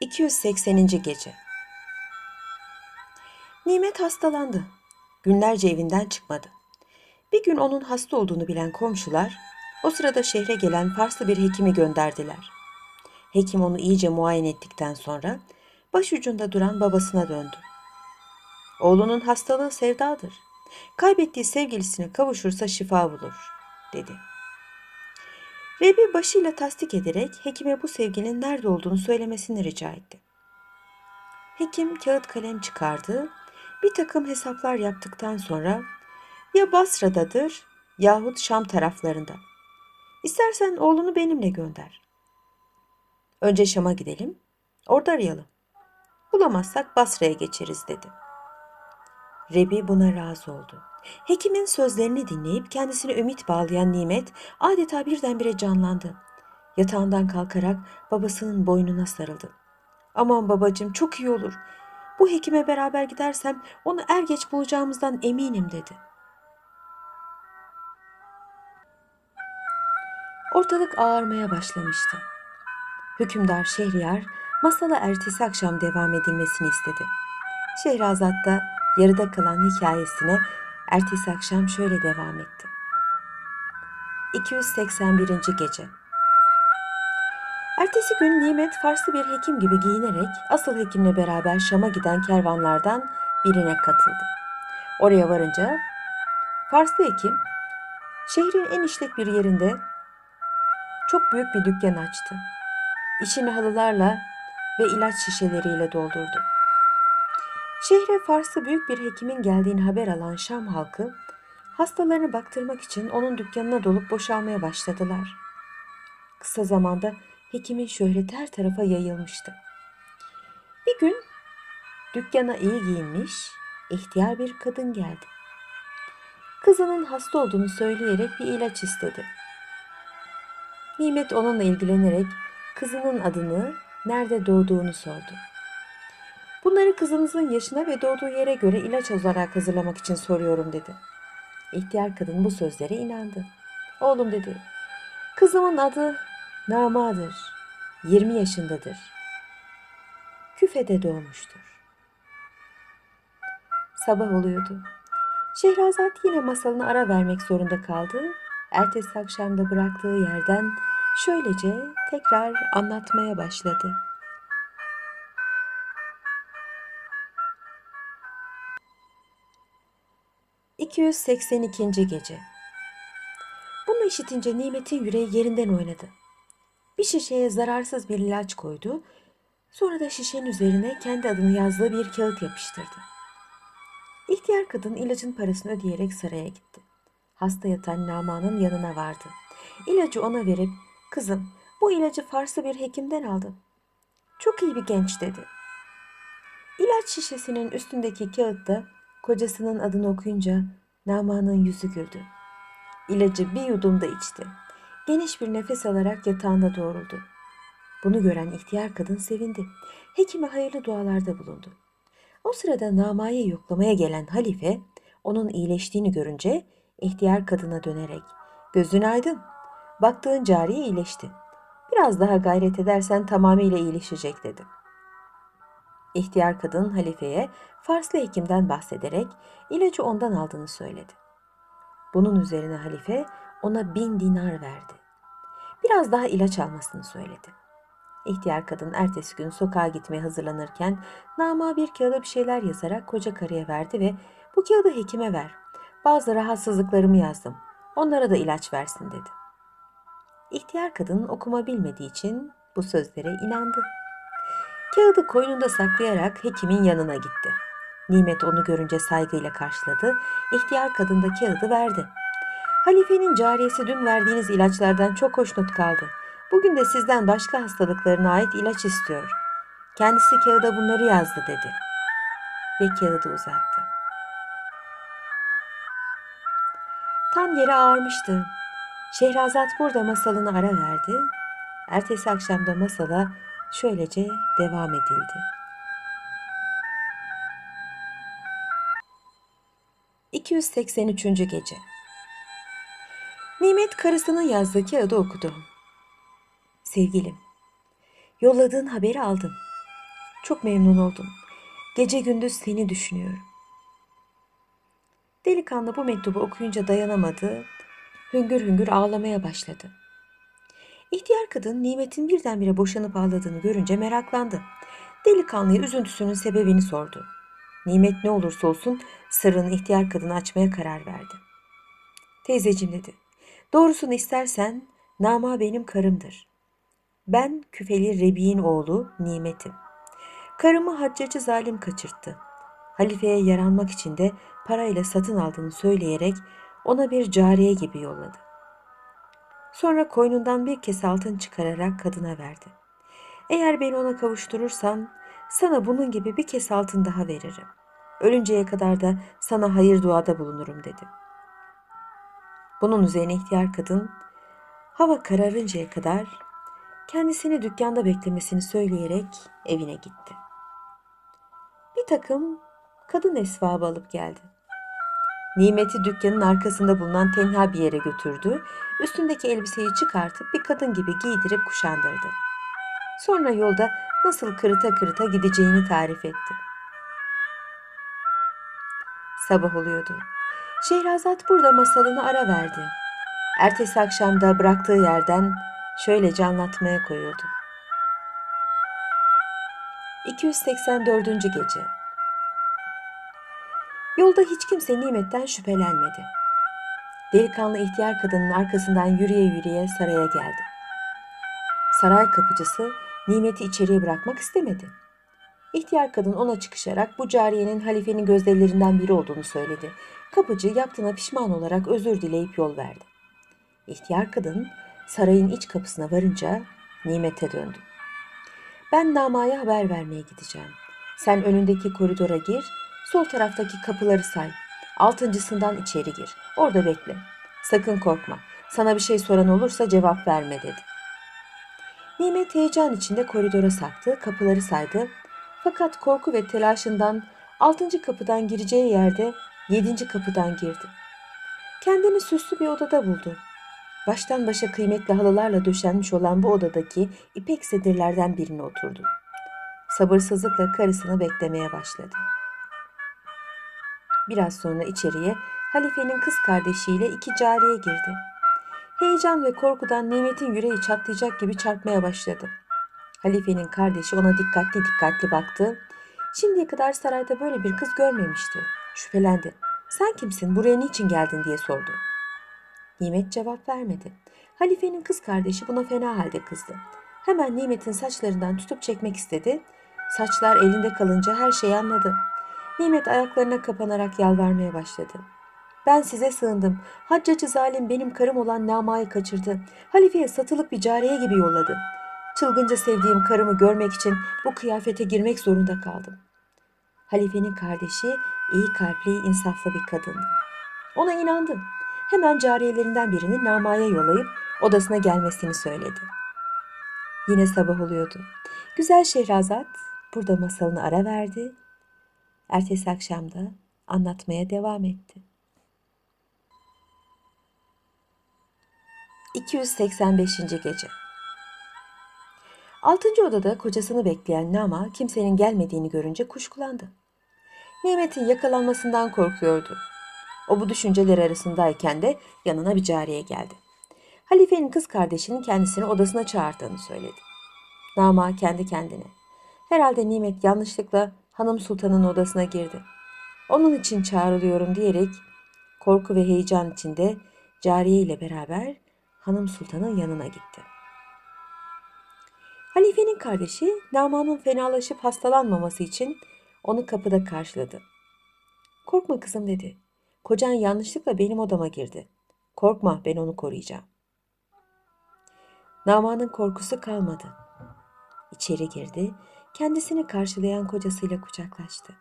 280. Gece Nimet hastalandı. Günlerce evinden çıkmadı. Bir gün onun hasta olduğunu bilen komşular, o sırada şehre gelen Farslı bir hekimi gönderdiler. Hekim onu iyice muayene ettikten sonra başucunda duran babasına döndü. Oğlunun hastalığı sevdadır. Kaybettiği sevgilisine kavuşursa şifa bulur, dedi. Rebi başıyla tasdik ederek hekime bu sevginin nerede olduğunu söylemesini rica etti. Hekim kağıt kalem çıkardı, bir takım hesaplar yaptıktan sonra ya Basra'dadır yahut Şam taraflarında. İstersen oğlunu benimle gönder. Önce Şam'a gidelim, orada arayalım. Bulamazsak Basra'ya geçeriz dedi. Rebi buna razı oldu. Hekimin sözlerini dinleyip kendisine ümit bağlayan Nimet adeta birdenbire canlandı. Yatağından kalkarak babasının boynuna sarıldı. Aman babacığım çok iyi olur. Bu hekime beraber gidersem onu er geç bulacağımızdan eminim dedi. Ortalık ağarmaya başlamıştı. Hükümdar Şehriyar masala ertesi akşam devam edilmesini istedi. Şehrazat da yarıda kalan hikayesine ertesi akşam şöyle devam etti. 281. Gece Ertesi gün Nimet Farslı bir hekim gibi giyinerek asıl hekimle beraber Şam'a giden kervanlardan birine katıldı. Oraya varınca Farslı hekim şehrin en işlek bir yerinde çok büyük bir dükkan açtı. İçini halılarla ve ilaç şişeleriyle doldurdu. Şehre Farslı büyük bir hekimin geldiğini haber alan Şam halkı hastalarını baktırmak için onun dükkanına dolup boşalmaya başladılar. Kısa zamanda hekimin şöhreti her tarafa yayılmıştı. Bir gün dükkana iyi giyinmiş, ihtiyar bir kadın geldi. Kızının hasta olduğunu söyleyerek bir ilaç istedi. Nimet onunla ilgilenerek kızının adını, nerede doğduğunu sordu. Bunları kızınızın yaşına ve doğduğu yere göre ilaç olarak hazırlamak için soruyorum dedi. İhtiyar kadın bu sözlere inandı. Oğlum dedi, kızımın adı Nama'dır. 20 yaşındadır. Küfede doğmuştur. Sabah oluyordu. Şehrazat yine masalına ara vermek zorunda kaldı. Ertesi akşamda bıraktığı yerden şöylece tekrar anlatmaya başladı. ...282. Gece Bunu işitince Nimet'in yüreği yerinden oynadı. Bir şişeye zararsız bir ilaç koydu. Sonra da şişenin üzerine kendi adını yazdığı bir kağıt yapıştırdı. İhtiyar kadın ilacın parasını ödeyerek saraya gitti. Hasta yatan Nama'nın yanına vardı. İlacı ona verip, kızım bu ilacı Farslı bir hekimden aldım. Çok iyi bir genç dedi. İlaç şişesinin üstündeki kağıtta kocasının adını okuyunca Nama'nın yüzü güldü. İlacı bir yudumda içti. Geniş bir nefes alarak yatağında doğruldu. Bunu gören ihtiyar kadın sevindi. Hekime hayırlı dualarda bulundu. O sırada Nama'yı yoklamaya gelen halife onun iyileştiğini görünce ihtiyar kadına dönerek gözün aydın. Baktığın cariye iyileşti. Biraz daha gayret edersen tamamıyla iyileşecek dedi. İhtiyar kadın halifeye Farslı hekimden bahsederek ilacı ondan aldığını söyledi. Bunun üzerine halife ona bin dinar verdi. Biraz daha ilaç almasını söyledi. İhtiyar kadın ertesi gün sokağa gitmeye hazırlanırken Nama bir kağıda bir şeyler yazarak koca karıya verdi ve bu kağıdı hekime ver. Bazı rahatsızlıklarımı yazdım. Onlara da ilaç versin dedi. İhtiyar kadın okuma bilmediği için bu sözlere inandı. Kağıdı koynunda saklayarak hekimin yanına gitti. Nimet onu görünce saygıyla karşıladı. İhtiyar kadın da kağıdı verdi. Halifenin cariyesi dün verdiğiniz ilaçlardan çok hoşnut kaldı. Bugün de sizden başka hastalıklarına ait ilaç istiyor. Kendisi kağıda bunları yazdı dedi. Ve kağıdı uzattı. Tam yere ağarmıştı. Şehrazat burada masalını ara verdi. Ertesi akşamda masala şöylece devam edildi. 283. Gece Nimet karısının yazdığı kağıdı okudu. Sevgilim, yolladığın haberi aldım. Çok memnun oldum. Gece gündüz seni düşünüyorum. Delikanlı bu mektubu okuyunca dayanamadı. Hüngür hüngür ağlamaya başladı. İhtiyar kadın Nimet'in birdenbire boşanıp ağladığını görünce meraklandı. Delikanlıya üzüntüsünün sebebini sordu. Nimet ne olursa olsun sırrını ihtiyar kadına açmaya karar verdi. Teyzeciğim dedi. Doğrusunu istersen Nama benim karımdır. Ben küfeli Rebi'nin oğlu Nimet'im. Karımı haccacı zalim kaçırttı. Halifeye yaranmak için de parayla satın aldığını söyleyerek ona bir cariye gibi yolladı. Sonra koynundan bir kese altın çıkararak kadına verdi. Eğer beni ona kavuşturursan sana bunun gibi bir kese altın daha veririm. Ölünceye kadar da sana hayır duada bulunurum dedi. Bunun üzerine ihtiyar kadın hava kararıncaya kadar kendisini dükkanda beklemesini söyleyerek evine gitti. Bir takım kadın esvabı alıp geldi. Nimeti dükkanın arkasında bulunan tenha bir yere götürdü. Üstündeki elbiseyi çıkartıp bir kadın gibi giydirip kuşandırdı. Sonra yolda nasıl kırıta kırıta gideceğini tarif etti. Sabah oluyordu. Şehrazat burada masalını ara verdi. Ertesi akşamda bıraktığı yerden şöylece anlatmaya koyuldu. 284. Gece Yolda hiç kimse nimetten şüphelenmedi. Delikanlı ihtiyar kadının arkasından yürüye yürüye saraya geldi. Saray kapıcısı nimeti içeriye bırakmak istemedi. İhtiyar kadın ona çıkışarak bu cariyenin halifenin gözdelerinden biri olduğunu söyledi. Kapıcı yaptığına pişman olarak özür dileyip yol verdi. İhtiyar kadın sarayın iç kapısına varınca nimete döndü. Ben namaya haber vermeye gideceğim. Sen önündeki koridora gir, sol taraftaki kapıları say. Altıncısından içeri gir. Orada bekle. Sakın korkma. Sana bir şey soran olursa cevap verme dedi. Nimet heyecan içinde koridora saktı, kapıları saydı. Fakat korku ve telaşından altıncı kapıdan gireceği yerde yedinci kapıdan girdi. Kendini süslü bir odada buldu. Baştan başa kıymetli halılarla döşenmiş olan bu odadaki ipek sedirlerden birine oturdu. Sabırsızlıkla karısını beklemeye başladı. Biraz sonra içeriye halifenin kız kardeşiyle iki cariye girdi. Heyecan ve korkudan Nimet'in yüreği çatlayacak gibi çarpmaya başladı. Halifenin kardeşi ona dikkatli dikkatli baktı. Şimdiye kadar sarayda böyle bir kız görmemişti. Şüphelendi. Sen kimsin, buraya niçin geldin diye sordu. Nimet cevap vermedi. Halifenin kız kardeşi buna fena halde kızdı. Hemen Nimet'in saçlarından tutup çekmek istedi. Saçlar elinde kalınca her şeyi anladı. Nimet ayaklarına kapanarak yalvarmaya başladı. Ben size sığındım. Haccacı zalim benim karım olan Nama'yı kaçırdı. Halifeye satılık bir cariye gibi yolladı. Çılgınca sevdiğim karımı görmek için bu kıyafete girmek zorunda kaldım. Halifenin kardeşi iyi kalpli, insaflı bir kadındı. Ona inandı. Hemen cariyelerinden birini Nama'ya yollayıp odasına gelmesini söyledi. Yine sabah oluyordu. Güzel Şehrazat burada masalını ara verdi. Ertesi akşamda anlatmaya devam etti. 285. Gece Altıncı odada kocasını bekleyen Nama kimsenin gelmediğini görünce kuşkulandı. Nimet'in yakalanmasından korkuyordu. O bu düşünceler arasındayken de yanına bir cariye geldi. Halifenin kız kardeşinin kendisini odasına çağırdığını söyledi. Nama kendi kendine. Herhalde Nimet yanlışlıkla hanım sultanın odasına girdi. Onun için çağrılıyorum diyerek korku ve heyecan içinde cariye ile beraber hanım sultanın yanına gitti. Halifenin kardeşi Nama'nın fenalaşıp hastalanmaması için onu kapıda karşıladı. Korkma kızım dedi. Kocan yanlışlıkla benim odama girdi. Korkma ben onu koruyacağım. Nama'nın korkusu kalmadı. İçeri girdi, kendisini karşılayan kocasıyla kucaklaştı.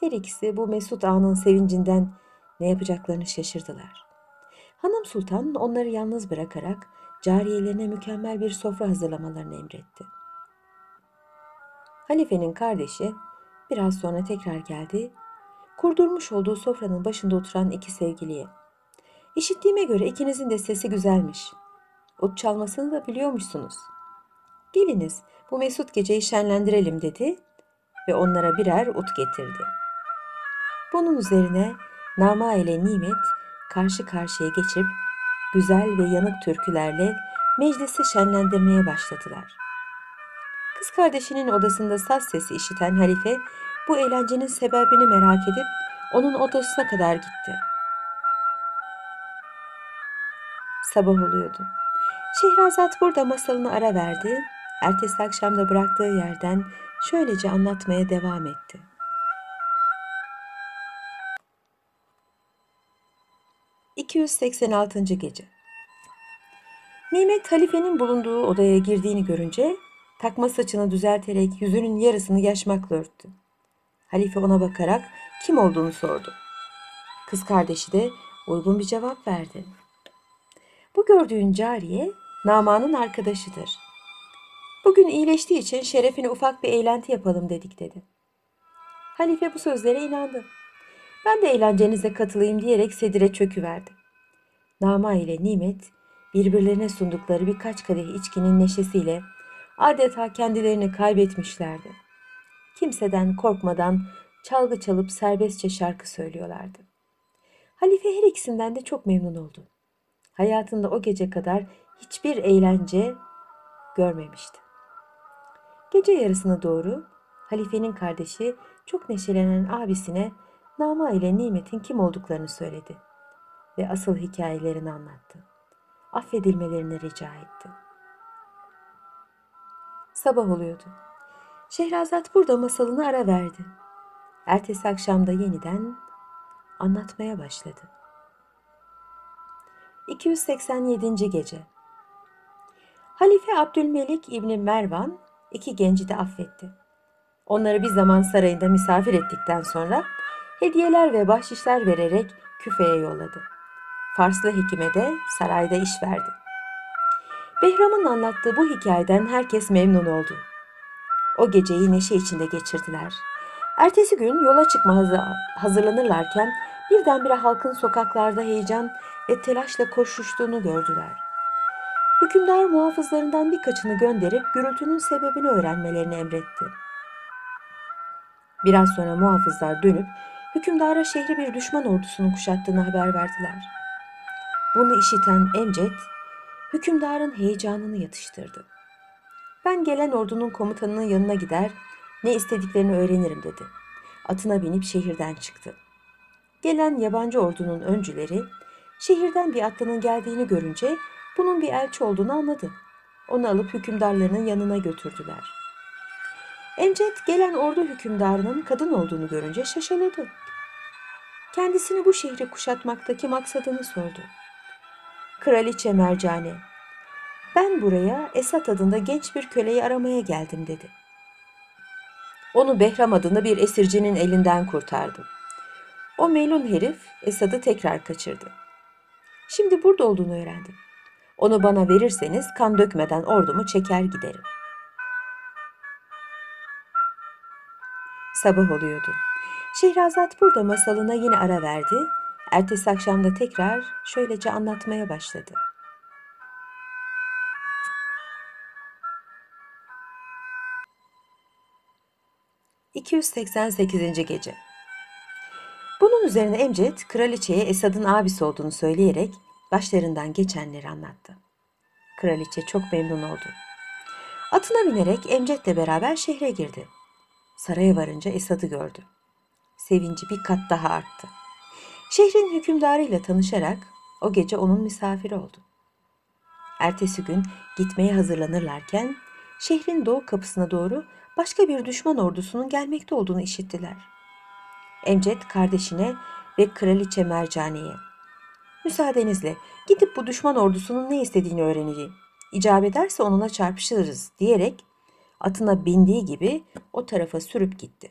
Her ikisi bu mesut anın sevincinden ne yapacaklarını şaşırdılar. Hanım Sultan onları yalnız bırakarak cariyelerine mükemmel bir sofra hazırlamalarını emretti. Halifenin kardeşi biraz sonra tekrar geldi. Kurdurmuş olduğu sofranın başında oturan iki sevgiliye. İşittiğime göre ikinizin de sesi güzelmiş. Ut çalmasını da biliyormuşsunuz. Geliniz bu mesut geceyi şenlendirelim dedi. ve onlara birer ut getirdi. Bunun üzerine Nama ile Nimet karşı karşıya geçip güzel ve yanık türkülerle meclisi şenlendirmeye başladılar. Kız kardeşinin odasında saz sesi işiten Halife bu eğlencenin sebebini merak edip onun odasına kadar gitti. Sabah oluyordu. Şehrazat burada masalını ara verdi. Ertesi akşam da bıraktığı yerden şöylece anlatmaya devam etti. ...286. Gece Nimet halifenin bulunduğu odaya girdiğini görünce... ...takma saçını düzelterek yüzünün yarısını yaşmakla örttü. Halife ona bakarak kim olduğunu sordu. Kız kardeşi de uygun bir cevap verdi. Bu gördüğün cariye Nama'nın arkadaşıdır. Bugün iyileştiği için şerefine ufak bir eğlenti yapalım dedik dedi. Halife bu sözlere inandı. Ben de eğlencenize katılayım diyerek sedire çöküverdi. Nama ile Nimet birbirlerine sundukları birkaç kadeh içkinin neşesiyle adeta kendilerini kaybetmişlerdi. Kimseden korkmadan çalgı çalıp serbestçe şarkı söylüyorlardı. Halife her ikisinden de çok memnun oldu. Hayatında o gece kadar hiçbir eğlence görmemişti. Gece yarısına doğru halifenin kardeşi çok neşelenen abisine Nama ile Nimet'in kim olduklarını söyledi ve asıl hikayelerini anlattı. Affedilmelerini rica etti. Sabah oluyordu. Şehrazat burada masalını ara verdi. Ertesi akşamda yeniden anlatmaya başladı. 287. Gece Halife Abdülmelik İbni Mervan iki genci de affetti. Onları bir zaman sarayında misafir ettikten sonra hediyeler ve bahşişler vererek küfeye yolladı. Farslı hekime de sarayda iş verdi. Behram'ın anlattığı bu hikayeden herkes memnun oldu. O geceyi neşe içinde geçirdiler. Ertesi gün yola çıkma hazırlanırlarken birdenbire halkın sokaklarda heyecan ve telaşla koşuştuğunu gördüler. Hükümdar muhafızlarından birkaçını gönderip gürültünün sebebini öğrenmelerini emretti. Biraz sonra muhafızlar dönüp hükümdara şehri bir düşman ordusunun kuşattığını haber verdiler. Bunu işiten Emcet, hükümdarın heyecanını yatıştırdı. Ben gelen ordunun komutanının yanına gider, ne istediklerini öğrenirim dedi. Atına binip şehirden çıktı. Gelen yabancı ordunun öncüleri şehirden bir atlının geldiğini görünce bunun bir elçi olduğunu anladı. Onu alıp hükümdarlarının yanına götürdüler. Emcet gelen ordu hükümdarının kadın olduğunu görünce şaşaladı. Kendisini bu şehri kuşatmaktaki maksadını sordu. Kraliçe Mercane, ben buraya Esat adında genç bir köleyi aramaya geldim dedi. Onu Behram adında bir esircinin elinden kurtardım. O melun herif Esad'ı tekrar kaçırdı. Şimdi burada olduğunu öğrendim. Onu bana verirseniz kan dökmeden ordumu çeker giderim. Sabah oluyordu. Şehrazat burada masalına yine ara verdi. Ertesi akşamda tekrar şöylece anlatmaya başladı. 288. Gece Bunun üzerine Emcet, kraliçeye Esad'ın abisi olduğunu söyleyerek başlarından geçenleri anlattı. Kraliçe çok memnun oldu. Atına binerek Emcet'le beraber şehre girdi. Saraya varınca Esad'ı gördü. Sevinci bir kat daha arttı. Şehrin hükümdarıyla tanışarak o gece onun misafiri oldu. Ertesi gün gitmeye hazırlanırlarken şehrin doğu kapısına doğru başka bir düşman ordusunun gelmekte olduğunu işittiler. Emcet kardeşine ve kraliçe Mercane'ye müsaadenizle gidip bu düşman ordusunun ne istediğini öğreneceğim. İcap ederse onunla çarpışırız diyerek atına bindiği gibi o tarafa sürüp gitti.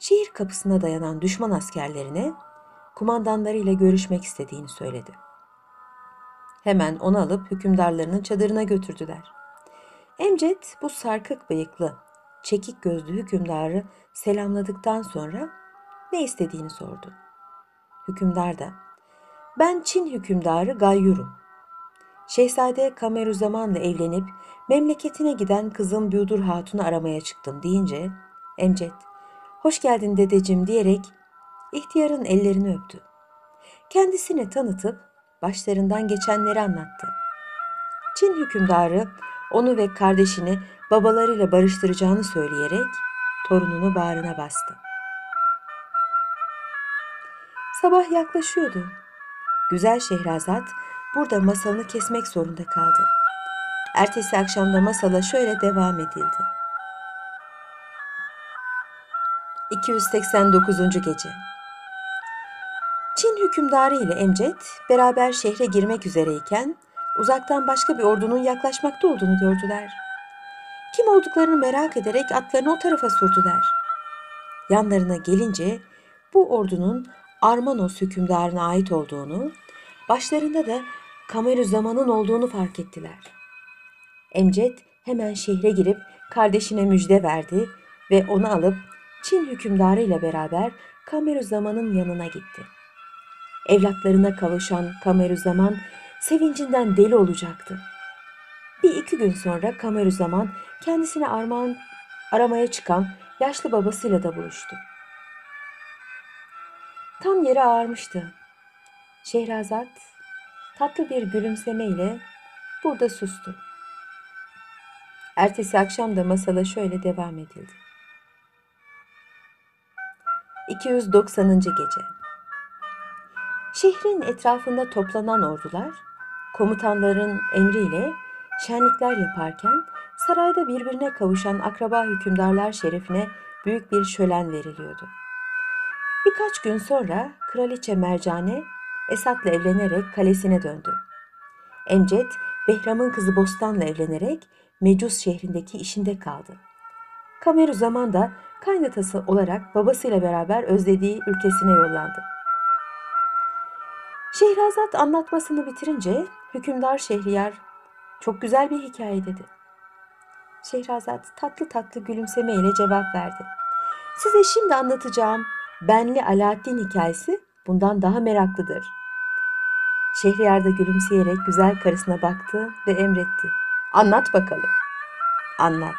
Şehir kapısına dayanan düşman askerlerine kumandanlarıyla görüşmek istediğini söyledi. Hemen onu alıp hükümdarlarının çadırına götürdüler. Emcet bu sarkık bıyıklı, çekik gözlü hükümdarı selamladıktan sonra ne istediğini sordu. Hükümdar da ben Çin hükümdarı Gayyur'um. Şehzade Kamerüzaman'la evlenip memleketine giden kızım Büdur Hatun'u aramaya çıktım deyince Emcet, hoş geldin dedeciğim diyerek ihtiyarın ellerini öptü. Kendisini tanıtıp başlarından geçenleri anlattı. Çin hükümdarı onu ve kardeşini babalarıyla barıştıracağını söyleyerek torununu bağrına bastı. Sabah yaklaşıyordu. Güzel Şehrazat burada masalını kesmek zorunda kaldı. Ertesi akşamda masala şöyle devam edildi. 289. Gece Çin hükümdarı ile Emcet beraber şehre girmek üzereyken uzaktan başka bir ordunun yaklaşmakta olduğunu gördüler. Kim olduklarını merak ederek atlarını o tarafa sürdüler. Yanlarına gelince bu ordunun Armanos hükümdarına ait olduğunu, başlarında da Kamerüzaman'ın olduğunu fark ettiler. Emcet hemen şehre girip kardeşine müjde verdi ve onu alıp Çin hükümdarı ile beraber Kamerüzaman'ın yanına gitti. Evlatlarına kavuşan Kamerüzaman sevincinden deli olacaktı. Bir iki gün sonra Kamerüzaman kendisine armağan aramaya çıkan yaşlı babasıyla da buluştu. Tam yere ağarmıştı. Şehrazat tatlı bir gülümsemeyle burada sustu. Ertesi akşam da masala şöyle devam edildi. 290. Gece Şehrin etrafında toplanan ordular, komutanların emriyle şenlikler yaparken sarayda birbirine kavuşan akraba hükümdarlar şerefine büyük bir şölen veriliyordu. Birkaç gün sonra kraliçe Mercane Esat'la evlenerek kalesine döndü. Emcet, Behram'ın kızı Bostan'la evlenerek Mecus şehrindeki işinde kaldı. Kameru zaman da kaynatası olarak babasıyla beraber özlediği ülkesine yollandı. Şehrazat anlatmasını bitirince hükümdar Şehriyar çok güzel bir hikaye dedi. Şehrazat tatlı tatlı gülümsemeyle cevap verdi. Size şimdi anlatacağım Benli Alaaddin hikayesi bundan daha meraklıdır. Şehriyar da gülümseyerek güzel karısına baktı ve emretti. Anlat bakalım. Anlat.